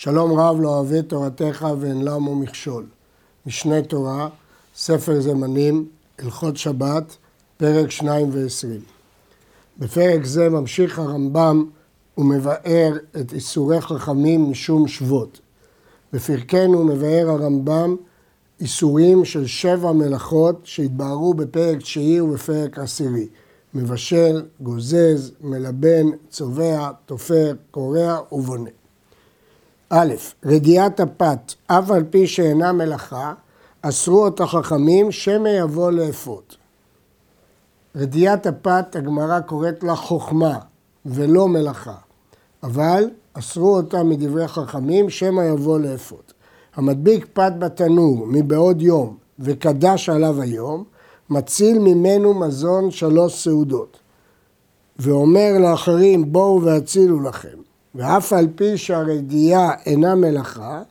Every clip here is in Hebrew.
שלום רב לא אוהב תורתך ואין למו מכשול. משנה תורה, ספר זמנים, הלכות שבת, פרק שניים ועשרים. בפרק זה ממשיך הרמב"ם ומבאר את איסורי חכמים משום שבות. בפרקנו מבאר הרמב"ם איסורים של שבע מלאכות שהתבהרו בפרק תשיעי ובפרק עשירי. מבשל, גוזז, מלבן, צובע, תופר, קורע ובונה. א', רגיעת הפת, אף על פי שאינה מלאכה, אסרו אותה חכמים, שמא יבוא לאפות. רדיעת הפת, הגמרא קוראת לה חוכמה ולא מלאכה, אבל אסרו אותה מדברי חכמים, שמא יבוא לאפות. המדביק פת בתנור מבעוד יום וקדש עליו היום, מציל ממנו מזון שלוש סעודות. ואומר לאחרים בואו והצילו לכם. ואף על פי שהרדיעה אינה מלאכה,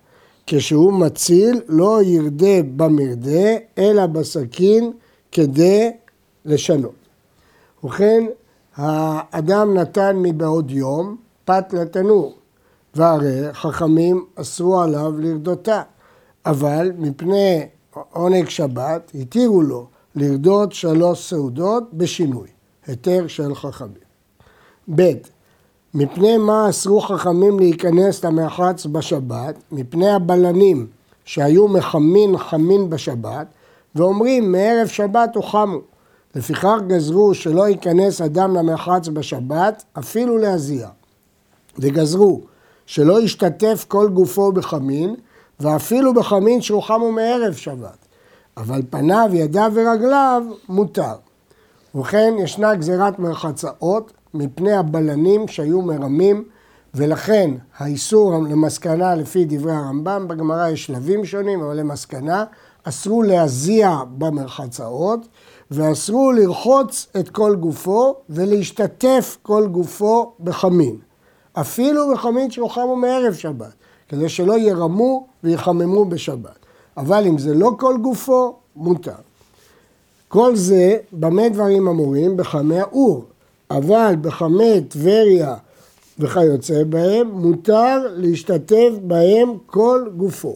כשהוא מציל לא ירדה במרדה אלא בסכין כדי לשנות. ובכן, האדם נתן מבעוד יום פת לתנור, והרי חכמים אסרו עליו לרדותה, אבל מפני עונג שבת התירו לו לרדות שלוש סעודות בשינוי, היתר של חכמים. ב. מפני מה אסרו חכמים להיכנס למרחץ בשבת? מפני הבלנים שהיו מחמין חמין בשבת ואומרים מערב שבת הוחמו. לפיכך גזרו שלא ייכנס אדם למרחץ בשבת אפילו להזיע. וגזרו שלא ישתתף כל גופו בחמין ואפילו בחמין שהוחמו מערב שבת. אבל פניו, ידיו ורגליו מותר. ובכן ישנה גזירת מרחצאות מפני הבלנים שהיו מרמים ולכן האיסור למסקנה לפי דברי הרמב"ם, בגמרא יש שלבים שונים, אבל למסקנה אסרו להזיע במרחצאות ואסרו לרחוץ את כל גופו ולהשתתף כל גופו בחמין. אפילו בחמין שהוחמו מערב שבת, כדי שלא ירמו ויחממו בשבת. אבל אם זה לא כל גופו, מותר. כל זה, במה דברים אמורים? בחמי האור. אבל בחמי טבריה וכיוצא בהם, מותר להשתתף בהם כל גופו.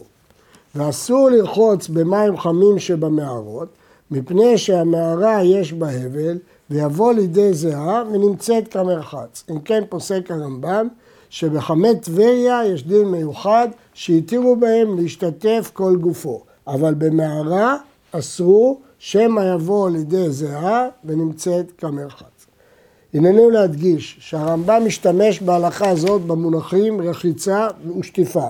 ואסור לרחוץ במים חמים שבמערות, מפני שהמערה יש בה הבל, ויבוא לידי זהה ונמצאת כמרחץ. אם כן פוסק הרמב"ם, שבחמי טבריה יש דין מיוחד שהתירו בהם להשתתף כל גופו, אבל במערה אסרו שמא יבוא לידי זהה ונמצאת כמרחץ. הננו להדגיש שהרמב"ם משתמש בהלכה הזאת במונחים רחיצה ושטיפה.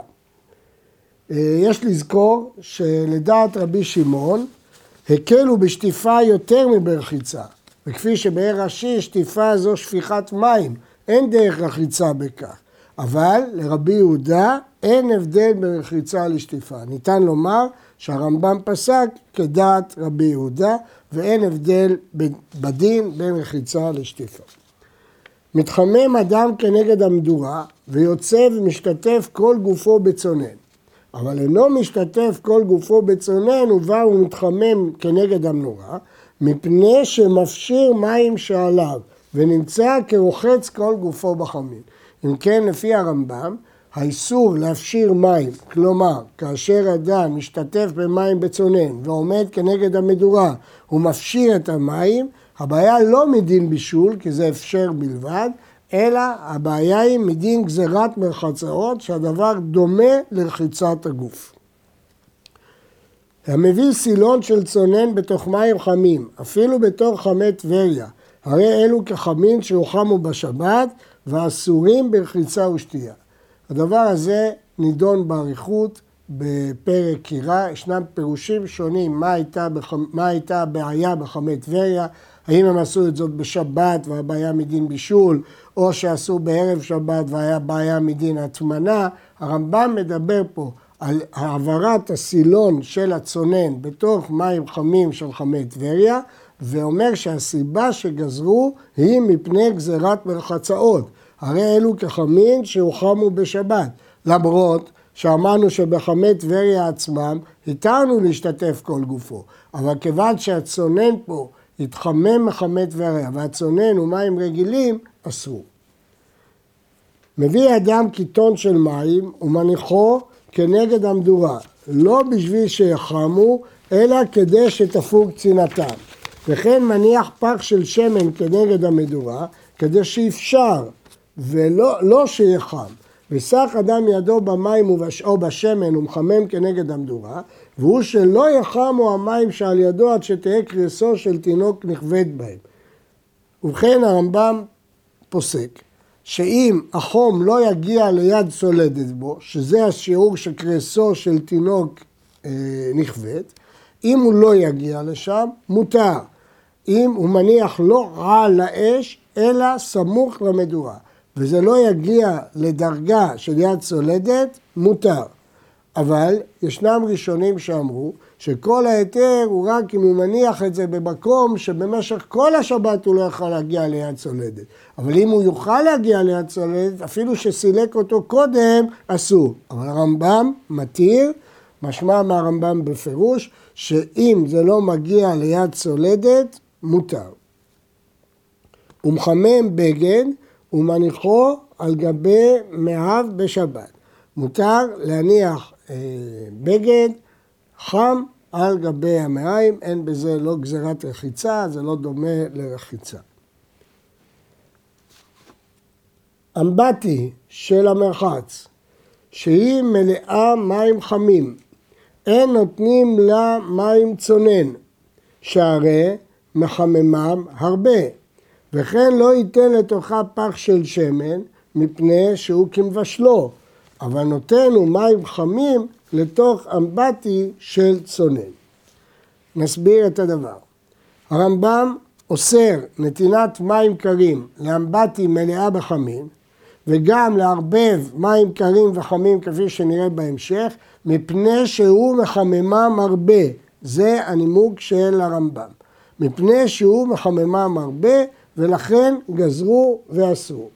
אה, יש לזכור שלדעת רבי שמעון הקלו בשטיפה יותר מברחיצה, וכפי שבאר ראשי שטיפה זו שפיכת מים, אין דרך רחיצה בכך. אבל לרבי יהודה אין הבדל בין רחיצה לשטיפה. ניתן לומר שהרמב"ם פסק כדעת רבי יהודה ואין הבדל בדין בין רחיצה לשטיפה. מתחמם אדם כנגד המדורה ויוצא ומשתתף כל גופו בצונן. אבל אינו משתתף כל גופו בצונן ובא ומתחמם כנגד המנורה מפני שמפשיר מים שעליו ונמצא כרוחץ כל גופו בחמין. אם כן, לפי הרמב"ם, האיסור להפשיר מים, כלומר, כאשר אדם משתתף במים בצונן ועומד כנגד המדורה ומפשיר את המים, הבעיה לא מדין בישול, כי זה אפשר בלבד, אלא הבעיה היא מדין גזירת מרחצאות, שהדבר דומה לרחיצת הגוף. המביא סילון של צונן בתוך מים חמים, אפילו בתור חמי טבריה, הרי אלו כחמין שהוחמו בשבת ואסורים ברחיצה ושתייה. הדבר הזה נידון באריכות בפרק קירה, ישנם פירושים שונים מה הייתה, בח... מה הייתה הבעיה בחמי טבריה, האם הם עשו את זאת בשבת והבעיה מדין בישול, או שעשו בערב שבת והיה בעיה מדין הטמנה. הרמב"ם מדבר פה על העברת הסילון של הצונן בתוך מים חמים של חמי טבריה, ואומר שהסיבה שגזרו היא מפני גזירת מרחצאות. הרי אלו כחמין שהוחמו בשבת, למרות שאמרנו שבחמי טבריה עצמם התרנו להשתתף כל גופו, אבל כיוון שהצונן פה התחמם מחמי טבריה והצונן הוא מים רגילים, אסור. מביא אדם קיטון של מים ומניחו כנגד המדורה, לא בשביל שיחמו, אלא כדי שתפוג צנעתם. וכן מניח פח של שמן כנגד המדורה, כדי שאפשר, ולא לא שיחם. וסח אדם ידו במים או בשמן ומחמם כנגד המדורה, והוא שלא יחמו המים שעל ידו עד שתהא קריסו של תינוק נכבד בהם. ובכן הרמב"ם פוסק שאם החום לא יגיע ליד צולדת בו, שזה השיעור של קריסו של תינוק אה, נכבד, אם הוא לא יגיע לשם, מותר. אם הוא מניח לא על האש, אלא סמוך למדורה. וזה לא יגיע לדרגה של יד צולדת, מותר. אבל ישנם ראשונים שאמרו שכל ההיתר הוא רק אם הוא מניח את זה במקום שבמשך כל השבת הוא לא יכול להגיע ליד צולדת. אבל אם הוא יוכל להגיע ליד צולדת, אפילו שסילק אותו קודם, אסור. אבל הרמב"ם מתיר, משמע מהרמב"ם בפירוש, שאם זה לא מגיע ליד צולדת, מותר. הוא מחמם בגד ומניחו על גבי מאהב בשבת. מותר להניח אה, בגד חם על גבי המעיים, אין בזה לא גזירת רחיצה, זה לא דומה לרחיצה. אמבטי של המרחץ, שהיא מלאה מים חמים, אין נותנים לה מים צונן, שהרי מחממם הרבה, וכן לא ייתן לתוכה פח של שמן, מפני שהוא כמבשלו, אבל נותן הוא מים חמים לתוך אמבטי של צונן. נסביר את הדבר. הרמב"ם אוסר נתינת מים קרים לאמבטי מלאה בחמים, וגם לערבב מים קרים וחמים כפי שנראה בהמשך, מפני שהוא מחממם הרבה. זה הנימוק של הרמב"ם. מפני שהוא מחממם הרבה, ולכן גזרו ואסרו.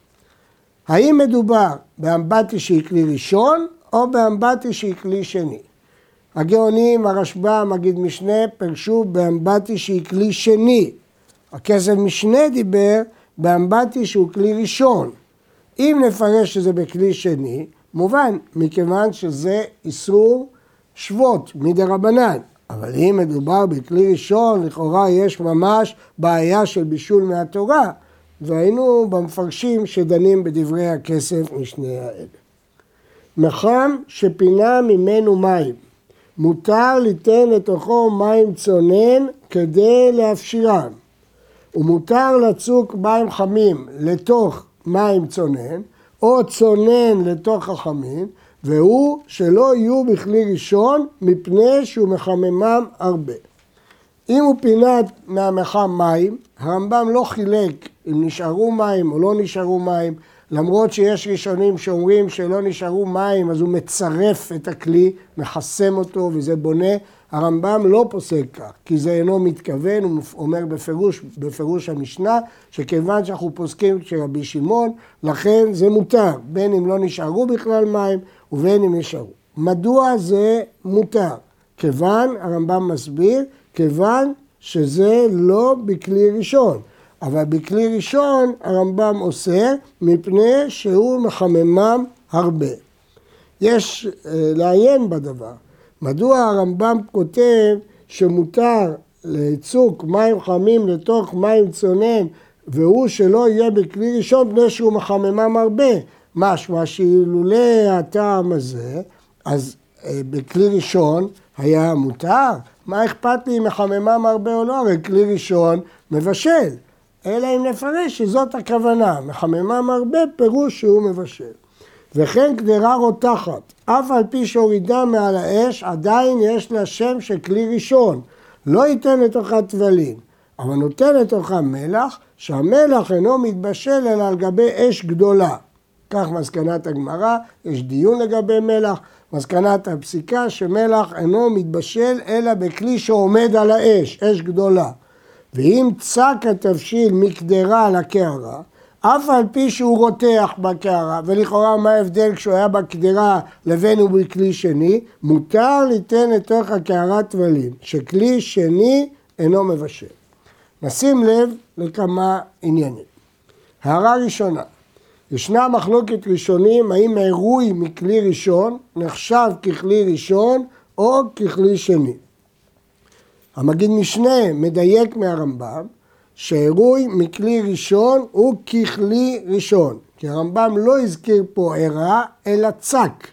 האם מדובר באמבטי שהיא כלי ראשון, או באמבטי שהיא כלי שני? הגאונים, הרשב"א, מגיד משנה, פרשו באמבטי שהיא כלי שני. הכסף משנה דיבר באמבטי שהוא כלי ראשון. אם נפרש שזה בכלי שני, מובן, מכיוון שזה איסור שבות מדי רבנן. אבל אם מדובר בכלי ראשון, לכאורה יש ממש בעיה של בישול מהתורה, והיינו במפרשים שדנים בדברי הכסף משני האלה. מחם שפינה ממנו מים, מותר ליתן לתוכו מים צונן כדי להפשירם, ומותר לצוק מים חמים לתוך מים צונן, או צונן לתוך החמין, והוא שלא יהיו בכלי ראשון מפני שהוא מחממם הרבה. אם הוא פינה מהמחם מים, הרמב"ם לא חילק אם נשארו מים או לא נשארו מים, למרות שיש ראשונים שאומרים שלא נשארו מים אז הוא מצרף את הכלי, מחסם אותו וזה בונה, הרמב"ם לא פוסק כך, כי זה אינו מתכוון, הוא אומר בפירוש, בפירוש המשנה, שכיוון שאנחנו פוסקים כרבי שמעון, לכן זה מותר, בין אם לא נשארו בכלל מים ובין אם נשארו. מדוע זה מותר? כיוון, הרמב"ם מסביר, כיוון שזה לא בכלי ראשון. אבל בכלי ראשון הרמב"ם אוסר מפני שהוא מחממם הרבה. יש אה, לעיין בדבר. מדוע הרמב"ם כותב שמותר לצוק מים חמים לתוך מים צונן והוא שלא יהיה בכלי ראשון מפני שהוא מחממם הרבה. משמע שאילולא הטעם הזה, אז אה, בכלי ראשון היה מותר. מה אכפת לי אם מחממם הרבה או לא? הרי כלי ראשון מבשל. אלא אם נפרש שזאת הכוונה, מחממם הרבה פירוש שהוא מבשל. וכן קדרה רותחת, אף על פי שהורידה מעל האש, עדיין יש לה שם של כלי ראשון. לא ייתן לתוכה טבלין, אבל נותן לתוכה מלח, שהמלח אינו מתבשל אלא על גבי אש גדולה. כך מסקנת הגמרא, יש דיון לגבי מלח, מסקנת הפסיקה שמלח אינו מתבשל אלא בכלי שעומד על האש, אש גדולה. ואם צק התבשיל מקדרה לקערה, אף על פי שהוא רותח בקערה, ולכאורה מה ההבדל כשהוא היה בקדרה לבין הוא בכלי שני, מותר ליתן לתוך הקערה טבלים, שכלי שני אינו מבשל. נשים לב לכמה עניינים. הערה ראשונה, ישנה מחלוקת ראשונים האם עירוי מכלי ראשון נחשב ככלי ראשון או ככלי שני. המגיד משנה מדייק מהרמב"ם שעירוי מכלי ראשון הוא ככלי ראשון, כי הרמב"ם לא הזכיר פה עירה אלא צק.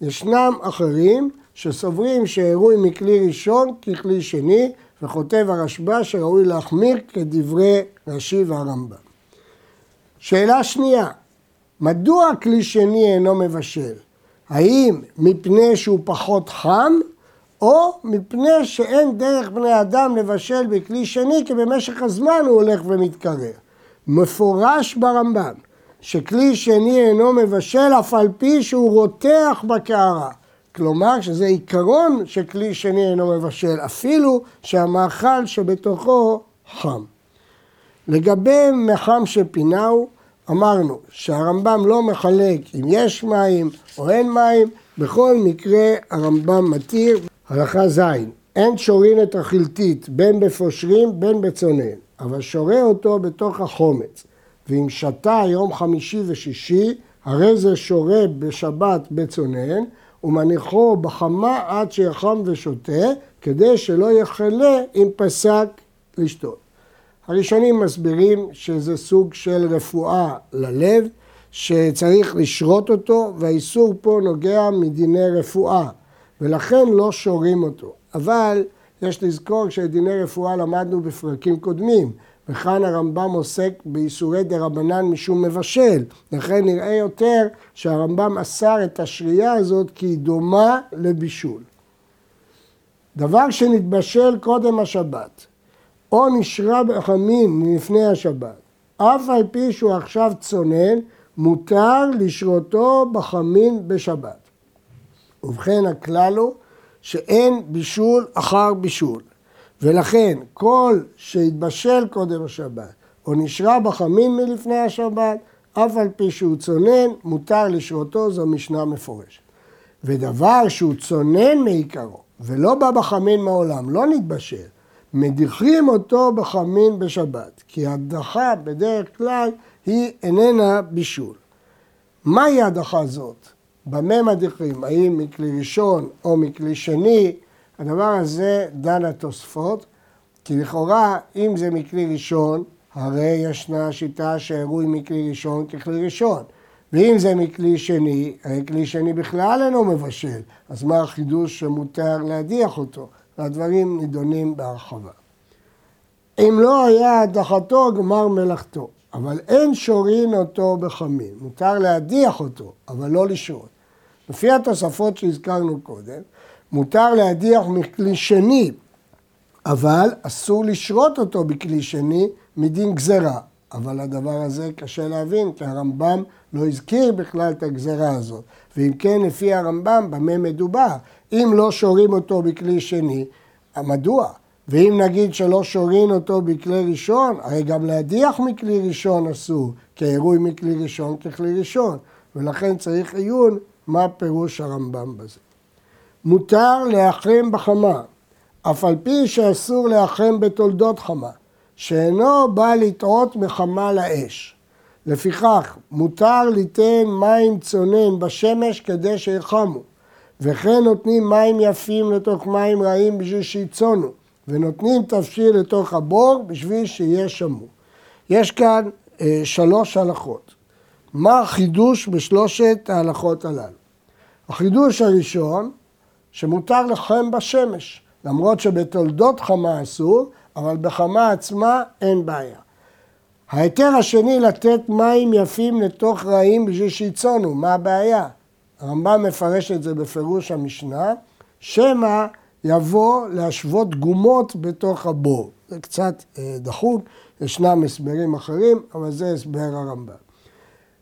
ישנם אחרים שסוברים שעירוי מכלי ראשון ככלי שני, וכותב הרשב"א שראוי להחמיר כדברי רש"י והרמב"ם. שאלה שנייה, מדוע כלי שני אינו מבשל? האם מפני שהוא פחות חם, או מפני שאין דרך בני אדם לבשל בכלי שני, כי במשך הזמן הוא הולך ומתקרר. מפורש ברמב"ם שכלי שני אינו מבשל אף על פי שהוא רותח בקערה. כלומר שזה עיקרון שכלי שני אינו מבשל, אפילו שהמאכל שבתוכו חם. לגבי מחם שפינהו, אמרנו שהרמב"ם לא מחלק אם יש מים או אין מים, בכל מקרה הרמב"ם מתיר. הלכה ז', אין שורין את החלטית בין בפושרים בין בצונן, אבל שורה אותו בתוך החומץ. ואם שתה יום חמישי ושישי, הרי זה שורה בשבת בצונן, ומניחו בחמה עד שיחם ושותה, כדי שלא יחלה אם פסק לשתות. הראשונים מסבירים שזה סוג של רפואה ללב, שצריך לשרות אותו, והאיסור פה נוגע מדיני רפואה, ולכן לא שורים אותו. אבל יש לזכור שאת דיני רפואה למדנו בפרקים קודמים, וכאן הרמב"ם עוסק באיסורי דה רבנן משום מבשל. לכן נראה יותר שהרמב"ם אסר את השרייה הזאת כי היא דומה לבישול. דבר שנתבשל קודם השבת, או נשרה בחמין מלפני השבת, אף על פי שהוא עכשיו צונן, מותר לשרותו בחמין בשבת. ובכן הכלל הוא שאין בישול אחר בישול. ולכן כל שהתבשל קודם השבת או נשרה בחמין מלפני השבת, אף על פי שהוא צונן, מותר לשרותו, זו משנה מפורשת. ודבר שהוא צונן מעיקרו ולא בא בחמין מעולם, לא נתבשל, מדיחים אותו בחמין בשבת, כי הדחה בדרך כלל היא איננה בישול. מהי הדחה זאת? במה מדיחים? האם מכלי ראשון או מכלי שני? הדבר הזה דן התוספות, כי לכאורה אם זה מכלי ראשון, הרי ישנה שיטה שעירוי מכלי ראשון ככלי ראשון. ואם זה מכלי שני, הרי כלי שני בכלל אינו מבשל, אז מה החידוש שמותר להדיח אותו? והדברים נידונים בהרחבה. אם לא היה הדחתו, גמר מלאכתו. אבל אין שורין אותו בחמין. מותר להדיח אותו, אבל לא לשרות. לפי התוספות שהזכרנו קודם, מותר להדיח מכלי שני, אבל אסור לשרות אותו בכלי שני מדין גזרה. אבל הדבר הזה קשה להבין, כי הרמב"ם לא הזכיר בכלל את הגזרה הזאת. ואם כן, לפי הרמב"ם, במה מדובר? אם לא שורים אותו בכלי שני, מדוע? ואם נגיד שלא שורין אותו בכלי ראשון, הרי גם להדיח מכלי ראשון אסור, כי העירוי מכלי ראשון ככלי ראשון, ולכן צריך עיון מה פירוש הרמב"ם בזה. מותר להחם בחמה, אף על פי שאסור להחם בתולדות חמה, שאינו בא לטעות מחמה לאש. לפיכך, מותר ליתן מים צונן בשמש כדי שיחמו, וכן נותנים מים יפים לתוך מים רעים בשביל שיצונו, ונותנים תבשיל לתוך הבור בשביל שיהיה שמור. יש כאן אה, שלוש הלכות. מה החידוש בשלושת ההלכות הללו? החידוש הראשון, שמותר לחם בשמש, למרות שבתולדות חמה אסור, אבל בחמה עצמה אין בעיה. ההיתר השני לתת מים יפים לתוך רעים בשביל שיצונו, מה הבעיה? הרמב"ם מפרש את זה בפירוש המשנה, שמא יבוא להשוות גומות בתוך הבור. זה קצת אה, דחוק, ישנם הסברים אחרים, אבל זה הסבר הרמב"ם.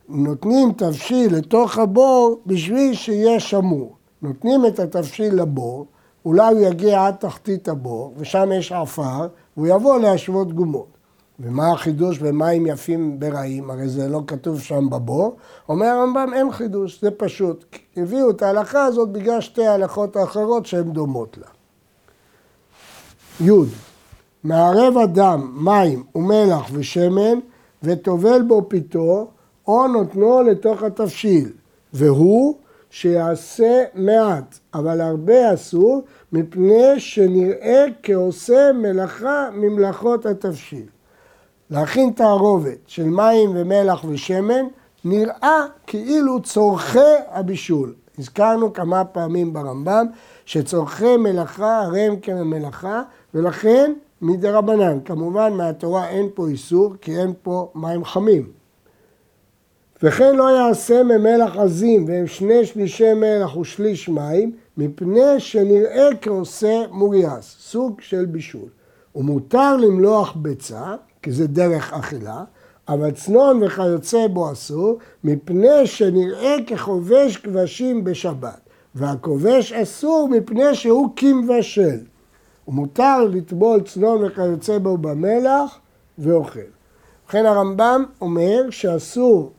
נותנים תבשיל לתוך הבור בשביל שיהיה שמור. נותנים את התבשיל לבור, אולי הוא יגיע עד תחתית הבור, ושם יש עפר, והוא יבוא להשוות גומות. ומה החידוש במים יפים ברעים? הרי זה לא כתוב שם בבור. אומר הרמב"ם, אין חידוש, זה פשוט. הביאו את ההלכה הזאת בגלל שתי ההלכות האחרות שהן דומות לה. י. מערב אדם מים ומלח ושמן וטובל בו פיתו או נותנו לתוך התבשיל, והוא שיעשה מעט, אבל הרבה אסור, מפני שנראה כעושה מלאכה ממלאכות התבשיל. להכין תערובת של מים ומלח ושמן נראה כאילו צורכי הבישול. הזכרנו כמה פעמים ברמב"ם שצורכי מלאכה הרי הם כמלאכה ולכן מדי רבנן. כמובן מהתורה אין פה איסור כי אין פה מים חמים. וכן לא יעשה ממלח עזים והם שני שלישי מלח ושליש מים מפני שנראה כעושה מוריאס, סוג של בישול. ומותר למלוח ביצה, כי זה דרך אכילה, אבל צנון וכיוצא בו אסור, מפני שנראה כחובש כבשים בשבת. והכובש אסור מפני שהוא כמבשל. ומותר לטבול צנון וכיוצא בו במלח ואוכל. ובכן הרמב"ם אומר שאסור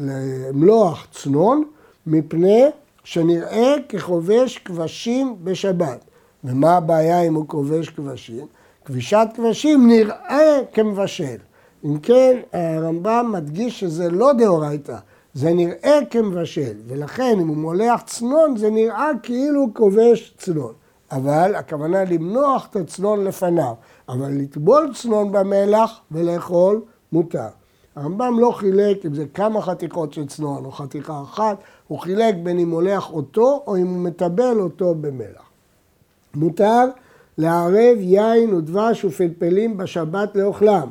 למלוח צנון מפני שנראה כחובש כבשים בשבת. ומה הבעיה אם הוא כובש כבשים? כבישת כבשים נראה כמבשל. אם כן, הרמב"ם מדגיש שזה לא דאורייתא, זה נראה כמבשל, ולכן אם הוא מולח צנון זה נראה כאילו כובש צנון. אבל הכוונה למנוח את הצנון לפניו, אבל לטבול צנון במלח ולאכול מותר. הרמב"ם לא חילק אם זה כמה חתיכות של צנון או חתיכה אחת, הוא חילק בין אם מולח אותו או אם הוא מטבל אותו במלח. מותר לערב יין ודבש ופלפלים בשבת לאוכלם,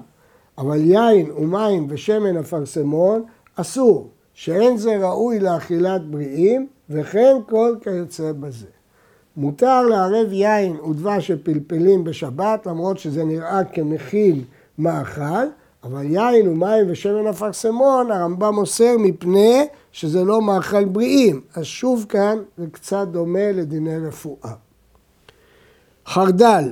אבל יין ומים ושמן אפרסמון אסור, שאין זה ראוי לאכילת בריאים, וכן כל כיוצא בזה. מותר לערב יין ודבש ופלפלים בשבת, למרות שזה נראה כמכיל מאכל, אבל יין ומים ושמן אפרסמון, הרמב"ם אוסר מפני שזה לא מאכל בריאים. אז שוב כאן זה קצת דומה לדיני רפואה. חרדל,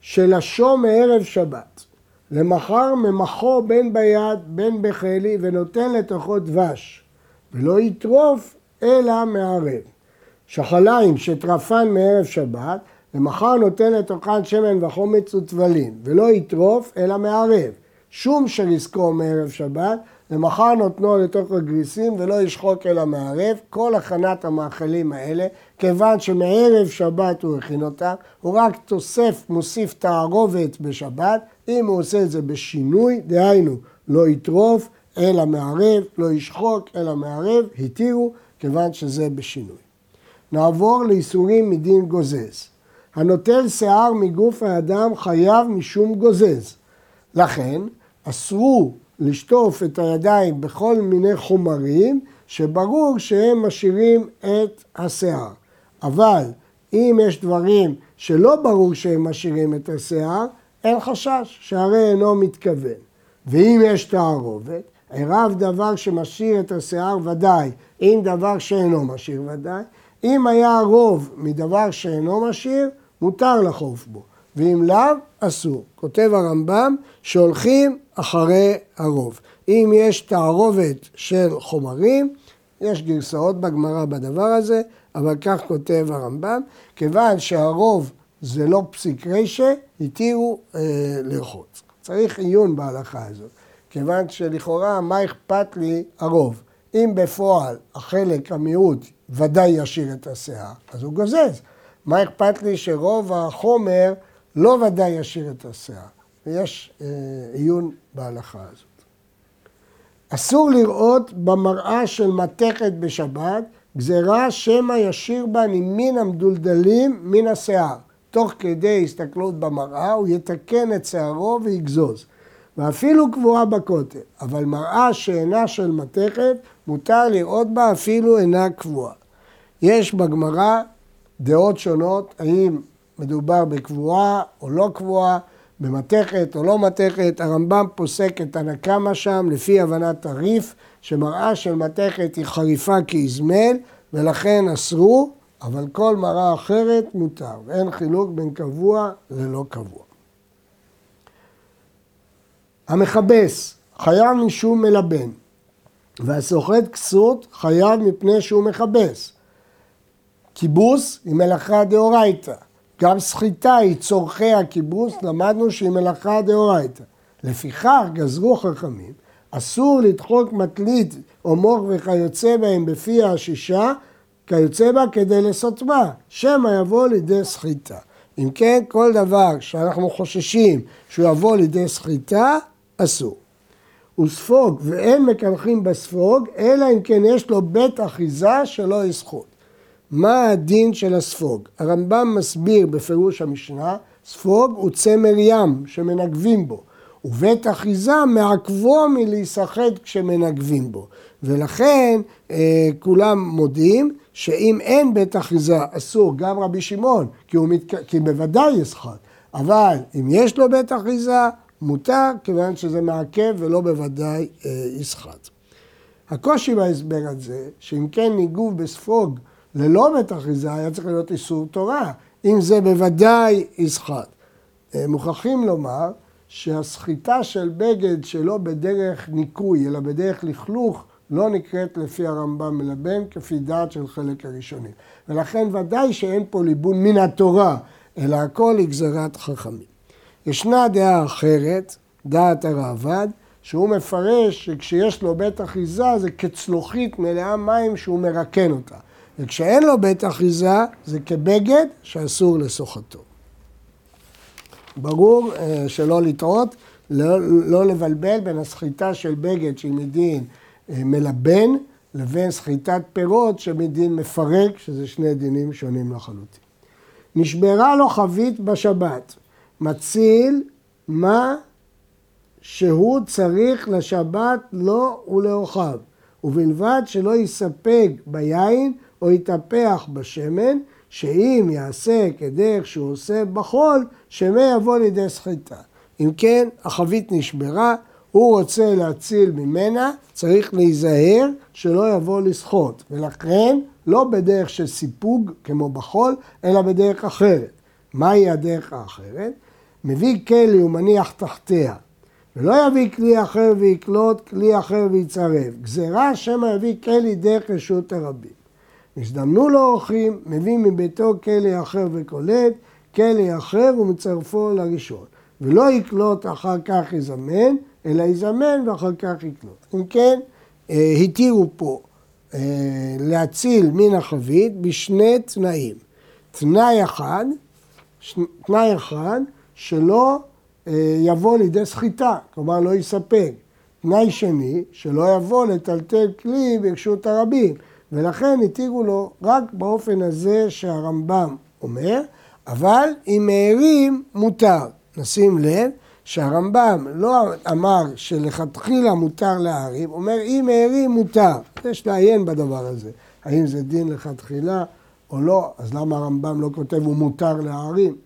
שלשו מערב שבת, למחר ממחו בין ביד בין בחלי ונותן לתוכו דבש, ולא יטרוף אלא מערב. שחליים שטרפן מערב שבת, למחר נותן לתוכן שמן וחומץ וטבלין, ולא יטרוף אלא מערב. שום שריסקו מערב שבת, למחר נותנו לתוך הגריסים ולא ישחוק אלא מערב. כל הכנת המאכלים האלה, כיוון שמערב שבת הוא הכין אותם, הוא רק תוסף, מוסיף תערובת בשבת. אם הוא עושה את זה בשינוי, דהיינו, לא יטרוף אלא מערב, לא ישחוק אלא מערב, התירו, כיוון שזה בשינוי. נעבור לאיסורים מדין גוזז. הנוטל שיער מגוף האדם חייב משום גוזז. לכן, אסרו לשטוף את הידיים בכל מיני חומרים שברור שהם משאירים את השיער. אבל אם יש דברים שלא ברור שהם משאירים את השיער, אין חשש שהרי אינו מתכוון. ואם יש תערובת, עירב דבר שמשאיר את השיער ודאי, אם דבר שאינו משאיר ודאי. אם היה רוב מדבר שאינו משאיר, מותר לחוף בו. ואם לאו, אסור. כותב הרמב"ם שהולכים אחרי הרוב. אם יש תערובת של חומרים, יש גרסאות בגמרא בדבר הזה, אבל כך כותב הרמב"ם, כיוון שהרוב זה לא פסיק רשע, התירו אה, לרחוץ. צריך עיון בהלכה הזאת, כיוון שלכאורה מה אכפת לי הרוב? אם בפועל החלק, המיעוט, ודאי ישאיר את השיער, אז הוא גוזז. מה אכפת לי שרוב החומר לא ודאי ישאיר את השיער. ויש אה, עיון בהלכה הזאת. אסור לראות במראה של מתכת בשבת גזירה שמא ישיר בה נימין המדולדלים מן השיער. תוך כדי הסתכלות במראה הוא יתקן את שערו ויגזוז. ואפילו קבועה בכותל, אבל מראה שאינה של מתכת, מותר לראות בה אפילו אינה קבועה. יש בגמרא דעות שונות, האם מדובר בקבועה או לא קבועה, במתכת או לא מתכת, הרמב"ם פוסק את הנקמה שם לפי הבנת הריף, שמראה של מתכת היא חריפה כאזמל, ולכן אסרו, אבל כל מראה אחרת מותר, ואין חילוק בין קבוע ללא קבוע. המכבס חייב משום מלבן, והסוחט כסות חייב מפני שהוא מכבס. כיבוס היא מלאכה דאורייתא. גם סחיטה היא צורכי הכיבוס, למדנו שהיא מלאכה דאורייתא. לפיכך גזרו חכמים אסור לדחוק מטלית או מוח וכיוצא בהם בפי השישה, כיוצא בה כדי לסותמה, שמא יבוא לידי סחיטה. אם כן, כל דבר שאנחנו חוששים שהוא יבוא לידי סחיטה, אסור. וספוג, ואין מקנחים בספוג, אלא אם כן יש לו בית אחיזה שלא יסחוט. מה הדין של הספוג? הרמב"ם מסביר בפירוש המשנה, ספוג הוא צמר ים שמנגבים בו, ובית אחיזה מעכבו מלהיסחט כשמנגבים בו. ולכן אה, כולם מודים שאם אין בית אחיזה אסור, גם רבי שמעון, כי, מת... כי בוודאי יסחט, אבל אם יש לו בית אחיזה, מותר, כיוון שזה מעכב ולא בוודאי אה, יסחט. הקושי בהסבר הזה, שאם כן ניגוב בספוג ללא בית אחיזה, היה צריך להיות איסור תורה, אם זה בוודאי יסחט. אה, מוכרחים לומר שהסחיטה של בגד שלא בדרך ניקוי, אלא בדרך לכלוך, לא נקראת לפי הרמב"ם מלבן, כפי דעת של חלק הראשונים. ולכן ודאי שאין פה ליבון מן התורה, אלא הכל היא גזירת חכמים. ישנה דעה אחרת, דעת הראב"ד, שהוא מפרש שכשיש לו בית אחיזה זה כצלוחית מלאה מים שהוא מרקן אותה. וכשאין לו בית אחיזה זה כבגד שאסור לשוחתו. ברור אה, שלא לטעות, לא, לא לבלבל בין הסחיטה של בגד שהיא מדין אה, מלבן לבין סחיטת פירות שמדין מפרק, שזה שני דינים שונים לחלוטין. נשברה לו חבית בשבת, מציל מה שהוא צריך לשבת לו ולאורחיו, ובלבד שלא יספק ביין או יתהפך בשמן, שאם יעשה כדרך שהוא עושה בחול, שמא יבוא לידי סחיטה. אם כן, החבית נשברה, הוא רוצה להציל ממנה, צריך להיזהר שלא יבוא לסחוט, ולכן לא בדרך של סיפוג כמו בחול, אלא בדרך אחרת. מהי הדרך האחרת? מביא כלי ומניח תחתיה, ולא יביא כלי אחר ויקלוט, כלי אחר ויצרב. גזירה שמא יביא כלי דרך רשות הרבים. הזדמנו לו אורחים, מביא מביתו כלי אחר וקולט, כלי אחר ומצרפו לראשון. ולא יקלוט אחר כך יזמן, אלא יזמן ואחר כך יקלוט. אם כן, אה, התירו פה אה, להציל מן החבית בשני תנאים. תנאי אחד, תנאי אחד, שלא אה, יבוא לידי סחיטה, כלומר לא יספק. תנאי שני, שלא יבוא לטלטל כלי ברשות הרבים, ולכן התירו לו רק באופן הזה שהרמב"ם אומר, אבל אם מהרים מותר. נשים לב שהרמב"ם לא אמר שלכתחילה מותר להרים, אומר אם מהרים מותר. יש לעיין בדבר הזה, האם זה דין לכתחילה או לא, אז למה הרמב"ם לא כותב הוא מותר להרים?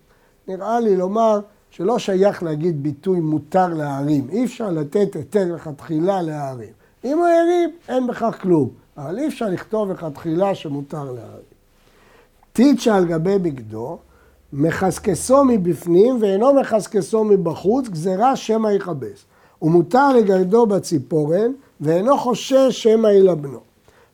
נראה לי לומר שלא שייך להגיד ביטוי מותר להרים. אי אפשר לתת היתר לכתחילה להרים. אם הוא הרים, אין בכך כלום. אבל אי אפשר לכתוב לכתחילה שמותר להרים. טיצ'ה על גבי בגדו, מחסקסו מבפנים ואינו מחסקסו מבחוץ, גזירה שמא יכבס. ומותר לגרדו בציפורן, ואינו חושש שמא ילבנו.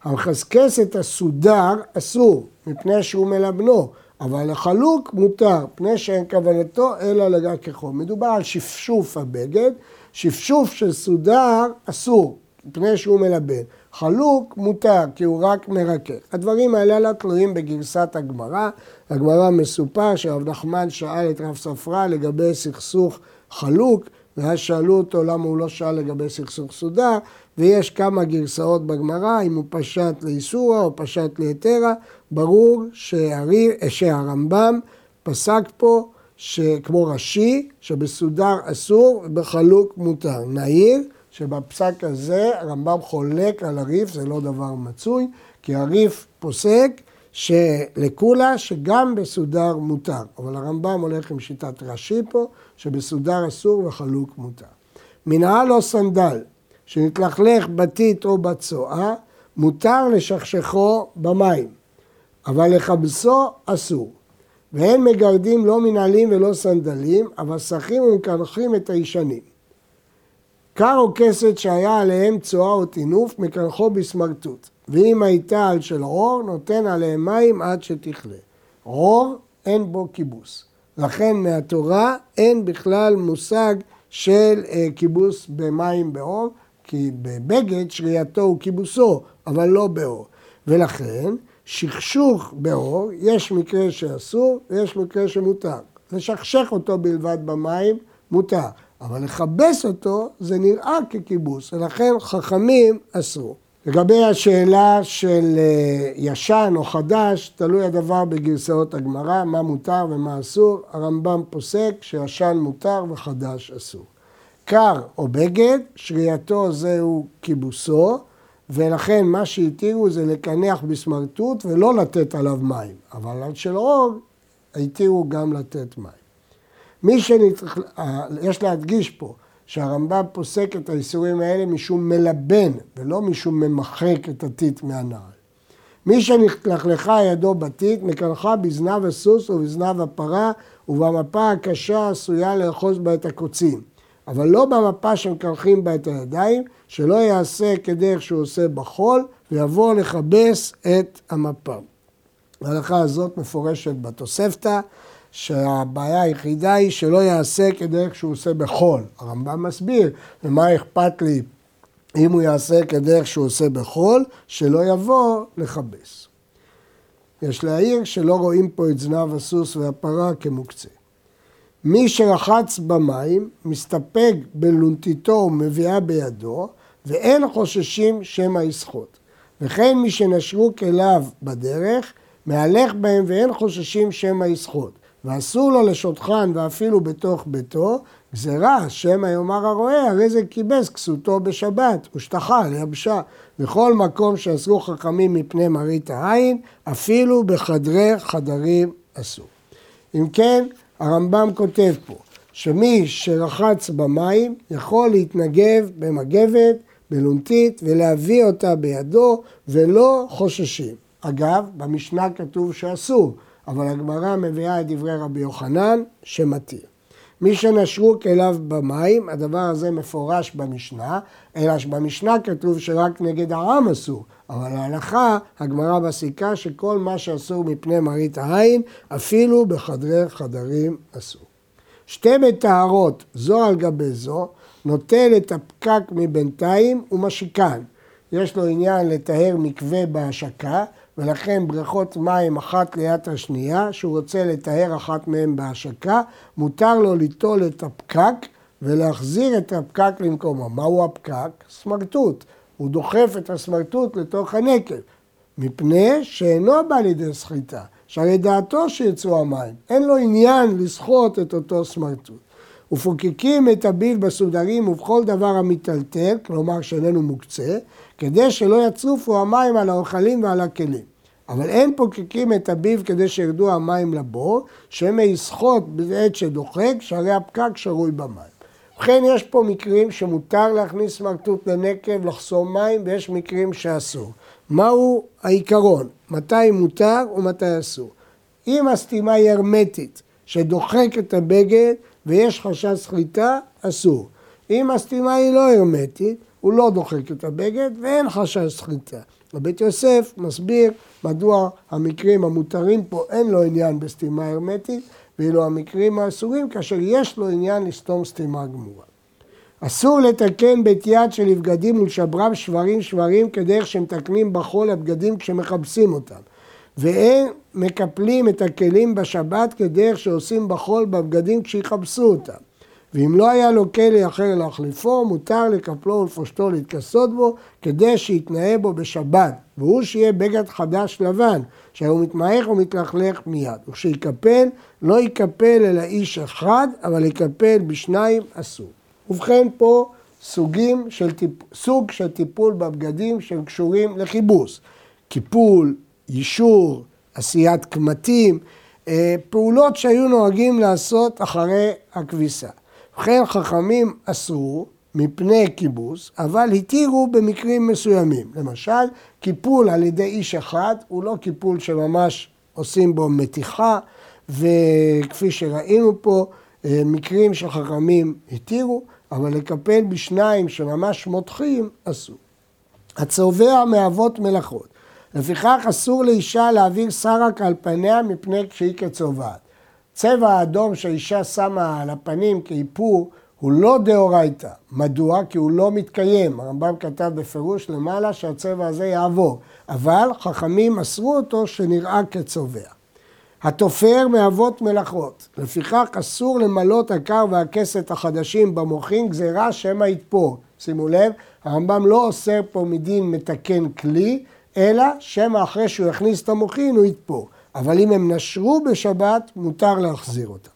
המחסקס את הסודר אסור, מפני שהוא מלבנו, אבל החלוק מותר, פני שאין כוונתו אלא לגע כחום. מדובר על שפשוף הבגד, שפשוף של סודר אסור, מפני שהוא מלבן. חלוק מותר, כי הוא רק מרכך. הדברים האלה לא תלויים בגרסת הגמרא. הגמרא מסופר שרב נחמן שאל את רב ספרא לגבי סכסוך חלוק, ואז שאלו אותו למה הוא לא שאל לגבי סכסוך סודר, ויש כמה גרסאות בגמרא, אם הוא פשט לאיסורא או פשט ליתרא, ברור שהרי, שהרמב"ם פסק פה שכמו רש"י, שבסודר אסור ובחלוק מותר. נעיר שבפסק הזה הרמב"ם חולק על הריף, זה לא דבר מצוי, כי הריף פוסק שלקולה שגם בסודר מותר. אבל הרמב"ם הולך עם שיטת רש"י פה, שבסודר אסור וחלוק מותר. מנהל או סנדל, שנתלכלך בתית או בצואה, מותר לשכשכו במים, אבל לכבסו אסור. ואין מגרדים לא מנהלים ולא סנדלים, אבל שחים ומקנחים את הישנים. קר או כסת שהיה עליהם צואה או טינוף, מקנחו בסמרטוט. ואם הייתה על של עור, נותן עליהם מים עד שתכלה. עור, אין בו כיבוס. לכן מהתורה אין בכלל מושג של אה, כיבוס במים בעור, כי בבגד שרייתו הוא כיבוסו, אבל לא באור. ולכן, שכשוך באור, יש מקרה שאסור ויש מקרה שמותר. לשכשך אותו בלבד במים, מותר. אבל לכבס אותו זה נראה ככיבוס, ולכן חכמים אסרו. לגבי השאלה של אה, ישן או חדש, תלוי הדבר בגרסאות הגמרא, מה מותר ומה אסור. הרמב"ם פוסק שישן מותר וחדש אסור. קר או בגד, שרייתו זהו כיבוסו, ולכן מה שהתירו זה לקנח בסמרטוט ולא לתת עליו מים. אבל על של אור התירו גם לתת מים. מי שנצטרך, יש להדגיש פה שהרמב"ם פוסק את האיסורים האלה משום מלבן ולא משום ממחק את הטיט מהנעל. מי שנתלכלכה ידו בטיט, מקלחה בזנב הסוס ובזנב הפרה ובמפה הקשה עשויה לאחוז בה את הקוצים. אבל לא במפה שמקלחים בה את הידיים, שלא יעשה כדרך שהוא עושה בחול ויבוא לכבס את המפה. ההלכה הזאת מפורשת בתוספתא. שהבעיה היחידה היא שלא יעשה כדרך שהוא עושה בחול. הרמב"ם מסביר, ומה אכפת לי אם הוא יעשה כדרך שהוא עושה בחול, שלא יבוא לכבס. יש להעיר שלא רואים פה את זנב הסוס והפרה כמוקצה. מי שרחץ במים, מסתפק בלונטיתו ומביאה בידו, ואין חוששים שמא יסחוט. וכן מי שנשרו כליו בדרך, מהלך בהם ואין חוששים שמא יסחוט. ואסור לו לשותחן ואפילו בתוך ביתו, גזירה, שמא יאמר הרועה, הרי זה כיבס כסותו בשבת, ושטחה ליבשה. בכל מקום שאסרו חכמים מפני מראית העין, אפילו בחדרי חדרים אסור. אם כן, הרמב"ם כותב פה, שמי שרחץ במים יכול להתנגב במגבת, בלונטית, ולהביא אותה בידו, ולא חוששים. אגב, במשנה כתוב שאסור. אבל הגמרא מביאה את דברי רבי יוחנן שמתיר. מי שנשרו כליו במים, הדבר הזה מפורש במשנה, אלא שבמשנה כתוב שרק נגד העם אסור, אבל להלכה, הגמרא מסיקה שכל מה שאסור מפני מראית העין, אפילו בחדרי חדרים אסור. שתי מטהרות, זו על גבי זו, נוטל את הפקק מבינתיים ומשיקן. יש לו עניין לטהר מקווה בהשקה, ולכן בריכות מים אחת ליד השנייה, שהוא רוצה לטהר אחת מהן בהשקה, מותר לו ליטול את הפקק ולהחזיר את הפקק למקומו. מהו הפקק? סמרטוט. הוא דוחף את הסמרטוט לתוך הנקב, מפני שאינו בא לידי סחיטה, שהרי דעתו שיצאו המים, אין לו עניין לסחוט את אותו סמרטוט. ופוקקים את הביל בסודרים ובכל דבר המיטלטל, כלומר שאיננו מוקצה, כדי שלא יצרופו המים על האוכלים ועל הכלים. אבל אין פוקקים את הביב כדי שירדו המים לבור, שמא יסחוט בעת שדוחק, שהרי הפקק שרוי במים. ובכן יש פה מקרים שמותר להכניס סמרטוט לנקב, לחסום מים, ויש מקרים שאסור. מהו העיקרון? מתי מותר ומתי אסור? אם הסתימה היא הרמטית, שדוחק את הבגד ויש חשש סחיטה, אסור. אם הסתימה היא לא הרמטית, הוא לא דוחק את הבגד ואין חשש סחיטה. בבית יוסף מסביר מדוע המקרים המותרים פה אין לו עניין בסתימה הרמטית, ואילו המקרים האסורים כאשר יש לו עניין לסתום סתימה גמורה. אסור לתקן בית יד של בגדים ולשברם שברים שברים כדרך שמתקנים בחול הבגדים כשמכבסים אותם. ואין מקפלים את הכלים בשבת כדרך שעושים בחול בבגדים כשיכבסו אותם. ואם לא היה לו כלי אחר להחליפו, מותר לקפלו ולפושטו להתכסות בו, כדי שיתנאה בו בשבת, והוא שיהיה בגד חדש לבן, שהוא מתמעך ומתלכלך מיד. וכשיקפל, לא יקפל אלא איש אחד, אבל יקפל בשניים אסור. ובכן פה סוגים של טיפ... סוג של טיפול בבגדים שהם קשורים לכיבוס. קיפול, יישור, עשיית קמטים, אה, פעולות שהיו נוהגים לעשות אחרי הכביסה. ובכן חכמים אסרו מפני כיבוס, אבל התירו במקרים מסוימים. למשל, קיפול על ידי איש אחד הוא לא קיפול שממש עושים בו מתיחה, וכפי שראינו פה, אה, מקרים שחכמים התירו, אבל לקפל בשניים שממש מותחים, אסור. הצובע מאבות מלאכות. לפיכך אסור לאישה להעביר סרק על פניה מפני כשהיא כצובעת. צבע האדום שהאישה שמה על הפנים כאיפור הוא לא דאורייתא. מדוע? כי הוא לא מתקיים. הרמב"ם כתב בפירוש למעלה שהצבע הזה יעבור, אבל חכמים אסרו אותו שנראה כצובע. התופר מאבות מלאכות, לפיכך אסור למלות הקר והכסת החדשים במוחין גזירה שמא יתפור. שימו לב, הרמב"ם לא אוסר פה מדין מתקן כלי, אלא שמא אחרי שהוא יכניס את המוחין הוא יתפור. אבל אם הם נשרו בשבת, מותר להחזיר אותם.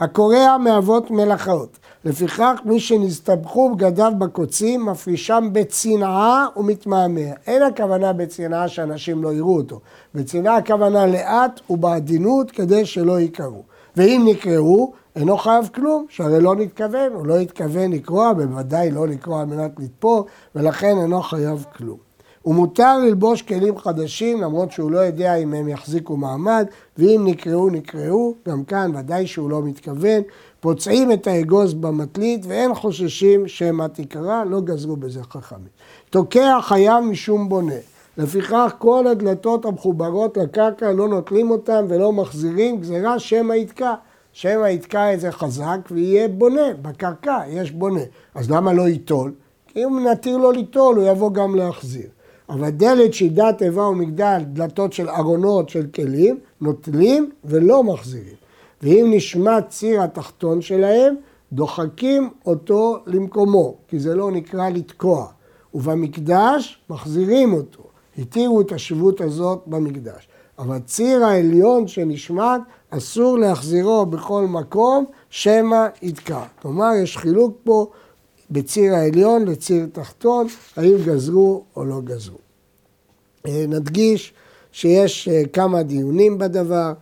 הקורע מאבות מלאכות, לפיכך מי שנסתבכו בגדיו בקוצים, מפרישם בצנעה ומתמהמה. אין הכוונה בצנעה שאנשים לא יראו אותו. בצנעה הכוונה לאט ובעדינות כדי שלא יקראו. ואם נקראו, אינו חייב כלום, שהרי לא נתכוון, הוא לא התכוון לקרוע, בוודאי לא לקרוע על מנת לתפור, ולכן אינו חייב כלום. ומותר ללבוש כלים חדשים, למרות שהוא לא יודע אם הם יחזיקו מעמד, ואם נקראו, נקראו, גם כאן ודאי שהוא לא מתכוון. פוצעים את האגוז במטלית ואין חוששים שמא תיקרא, לא גזרו בזה חכמים. תוקע חייב משום בונה. לפיכך כל הדלתות המחוברות לקרקע לא נוטלים אותן ולא מחזירים, גזירה שמא יתקע. שמא יתקע איזה חזק ויהיה בונה, בקרקע יש בונה. אז למה לא ייטול? כי אם נתיר לו ליטול, הוא יבוא גם להחזיר. אבל דלת שידת איבה ומגדל, דלתות של ארונות של כלים, נוטלים ולא מחזירים. ואם נשמע ציר התחתון שלהם, דוחקים אותו למקומו, כי זה לא נקרא לתקוע. ובמקדש מחזירים אותו. התירו את השבות הזאת במקדש. אבל ציר העליון שנשמט, אסור להחזירו בכל מקום, שמא יתקע. כלומר, יש חילוק פה בציר העליון לציר תחתון, האם גזרו או לא גזרו. אה, נדגיש שיש אה, כמה דיונים בדבר,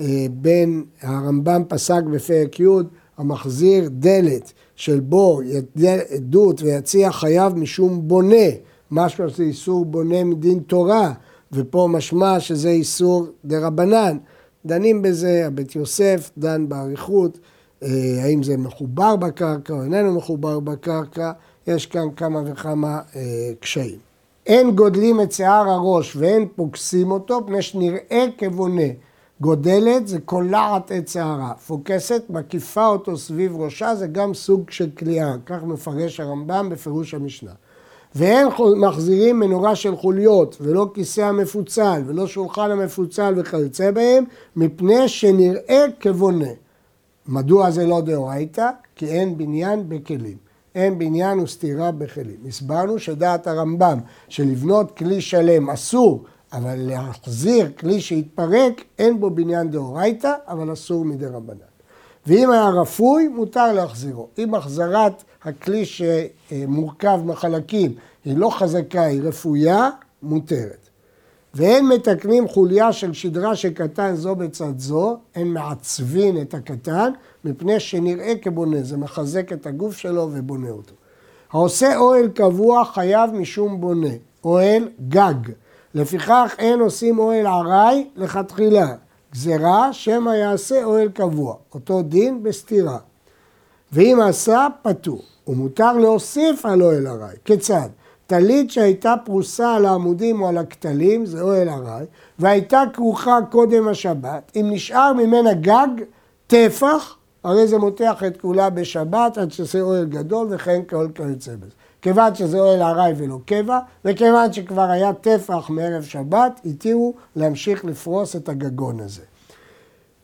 אה, בין הרמב"ם פסק בפרק י' המחזיר דלת של בור, עדות ויציע חייב משום בונה, משמע שזה איסור בונה מדין תורה, ופה משמע שזה איסור דה רבנן. דנים בזה, הבית יוסף דן באריכות, האם זה מחובר בקרקע או איננו מחובר בקרקע, יש כאן כמה וכמה קשיים. אין גודלים את שיער הראש ואין פוגסים אותו, פני שנראה כבונה. גודלת זה קולעת את שערה, פוקסת, מקיפה אותו סביב ראשה, זה גם סוג של כליאה, כך מפרש הרמב"ם בפירוש המשנה. ואין מחזירים מנורה של חוליות, ולא כיסא המפוצל, ולא שולחן המפוצל וכיוצא בהם, מפני שנראה כבונה. מדוע זה לא דאורייתא? כי אין בניין בכלים. אין בניין וסתירה בכלים. הסברנו שדעת הרמב"ם שלבנות כלי שלם אסור, אבל להחזיר כלי שהתפרק, אין בו בניין דאורייתא, אבל אסור מדי רבנן. ואם היה רפוי, מותר להחזירו. אם החזרת הכלי שמורכב מחלקים היא לא חזקה, היא רפויה, מותרת. ואין מתקנים חוליה של שדרה שקטן זו בצד זו, אין מעצבין את הקטן, מפני שנראה כבונה, זה מחזק את הגוף שלו ובונה אותו. העושה אוהל קבוע חייב משום בונה, אוהל גג. לפיכך אין עושים אוהל ארעי לכתחילה. גזירה שמא יעשה אוהל קבוע, אותו דין בסתירה. ואם עשה, פטור. ומותר להוסיף על אוהל ארעי. כיצד? טלית שהייתה פרוסה על העמודים או על הכתלים, זה אוהל ארעי, והייתה כרוכה קודם השבת, אם נשאר ממנה גג, טפח, הרי זה מותח את כולה בשבת עד שזה אוהל גדול וכן כל כיוצא בזה. כיוון שזה אוהל ארעי ולא קבע, וכיוון שכבר היה טפח מערב שבת, התירו להמשיך לפרוס את הגגון הזה.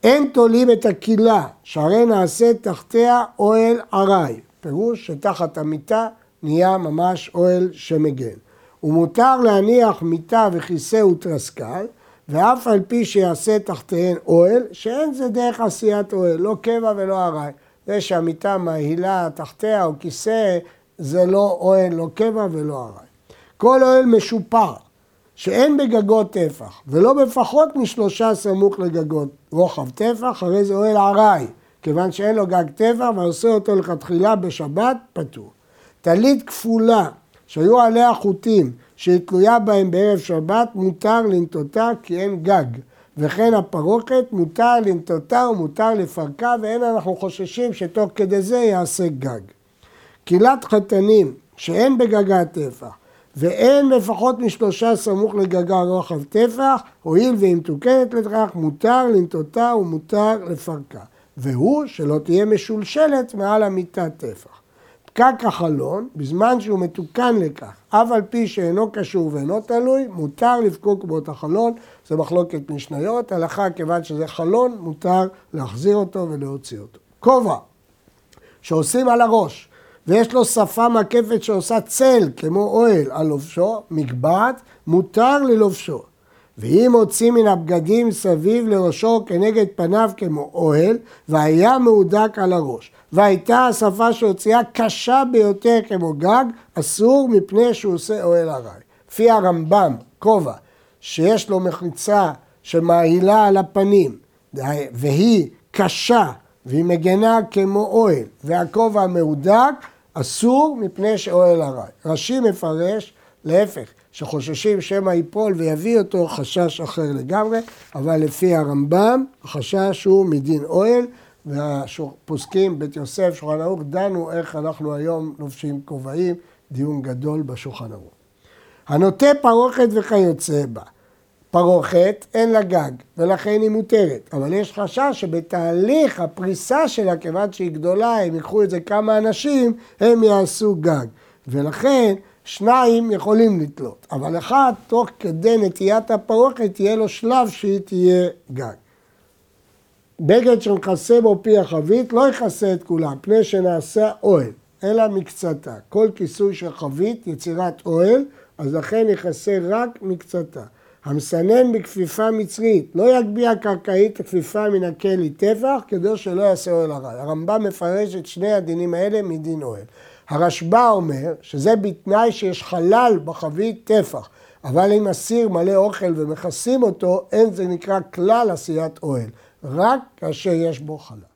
אין תולים את הקילה, שהרי נעשה תחתיה אוהל ארעי. פירוש שתחת המיטה נהיה ממש אוהל שמגן. ומותר להניח מיטה וכיסא ותרסקל, ואף על פי שיעשה תחתיהן אוהל, שאין זה דרך עשיית אוהל, לא קבע ולא ארעי. זה שהמיטה מהילה תחתיה או כיסא, זה לא אוהל, לא קבע ולא ארעי. כל אוהל משופר, שאין בגגות טפח, ולא בפחות משלושה סמוך לגגות רוחב טפח, הרי זה אוהל ארעי, כיוון שאין לו גג טפח ועושה אותו לכתחילה בשבת, פטור. טלית כפולה שהיו עליה חוטים שהיא תלויה בהם בערב שבת, מותר לנטותה כי אין גג. וכן הפרוקת, מותר לנטותה ומותר לפרקה, ואין אנחנו חוששים שתוך כדי זה יעשה גג. קהילת חתנים שאין בגגה טפח ואין לפחות משלושה סמוך לגגה רוחב טפח, הואיל והיא מתוקנת לכך, מותר לנטותה ומותר לפרקה. והוא שלא תהיה משולשלת מעל המיטה טפח. פקק החלון, בזמן שהוא מתוקן לכך, אף על פי שאינו קשור ואינו תלוי, מותר לפקוק בו את החלון, זה מחלוקת משניות, הלכה כיוון שזה חלון, מותר להחזיר אותו ולהוציא אותו. כובע, שעושים על הראש, ויש לו שפה מקפת שעושה צל, כמו אוהל, על לובשו, מגבעת, מותר ללובשו. ואם הוציא מן הבגדים סביב לראשו כנגד פניו כמו אוהל, והיה מהודק על הראש. והייתה השפה שהוציאה קשה ביותר כמו גג, אסור מפני שהוא עושה אוהל ארעי. לפי הרמב"ם, כובע, שיש לו מחיצה שמעילה על הפנים, והיא קשה והיא מגנה כמו אוהל, והכובע מהודק, אסור מפני שאוהל ארעי. רש"י מפרש, להפך, שחוששים שמא ייפול ויביא אותו חשש אחר לגמרי, אבל לפי הרמב"ם, החשש הוא מדין אוהל, והפוסקים, בית יוסף, שולחן ערוך, דנו איך אנחנו היום לובשים כובעים, דיון גדול בשולחן ערוך. הנוטה פרוכת וכיוצא בה. פרוכת אין לה גג, ולכן היא מותרת. אבל יש חשש שבתהליך הפריסה שלה, כיוון שהיא גדולה, הם ייקחו את זה כמה אנשים, הם יעשו גג. ולכן שניים יכולים לתלות, אבל אחד, תוך כדי נטיית הפרוכת, תהיה לו שלב שהיא תהיה גג. בגד שמכסה בו פי החבית לא יכסה את כולם, פני שנעשה אוהל, אלא מקצתה. כל כיסוי של חבית, יצירת אוהל, אז לכן יכסה רק מקצתה. המסנן בכפיפה מצרית, לא יגביה קרקעית הכפיפה מן הכלי טפח, כדי שלא יעשה אוהל הרע. הרמב"ם מפרש את שני הדינים האלה מדין אוהל. הרשב"א אומר שזה בתנאי שיש חלל בחבית טפח, אבל אם אסיר מלא אוכל ומכסים אותו, אין זה נקרא כלל עשיית אוהל, רק כאשר יש בו חלל.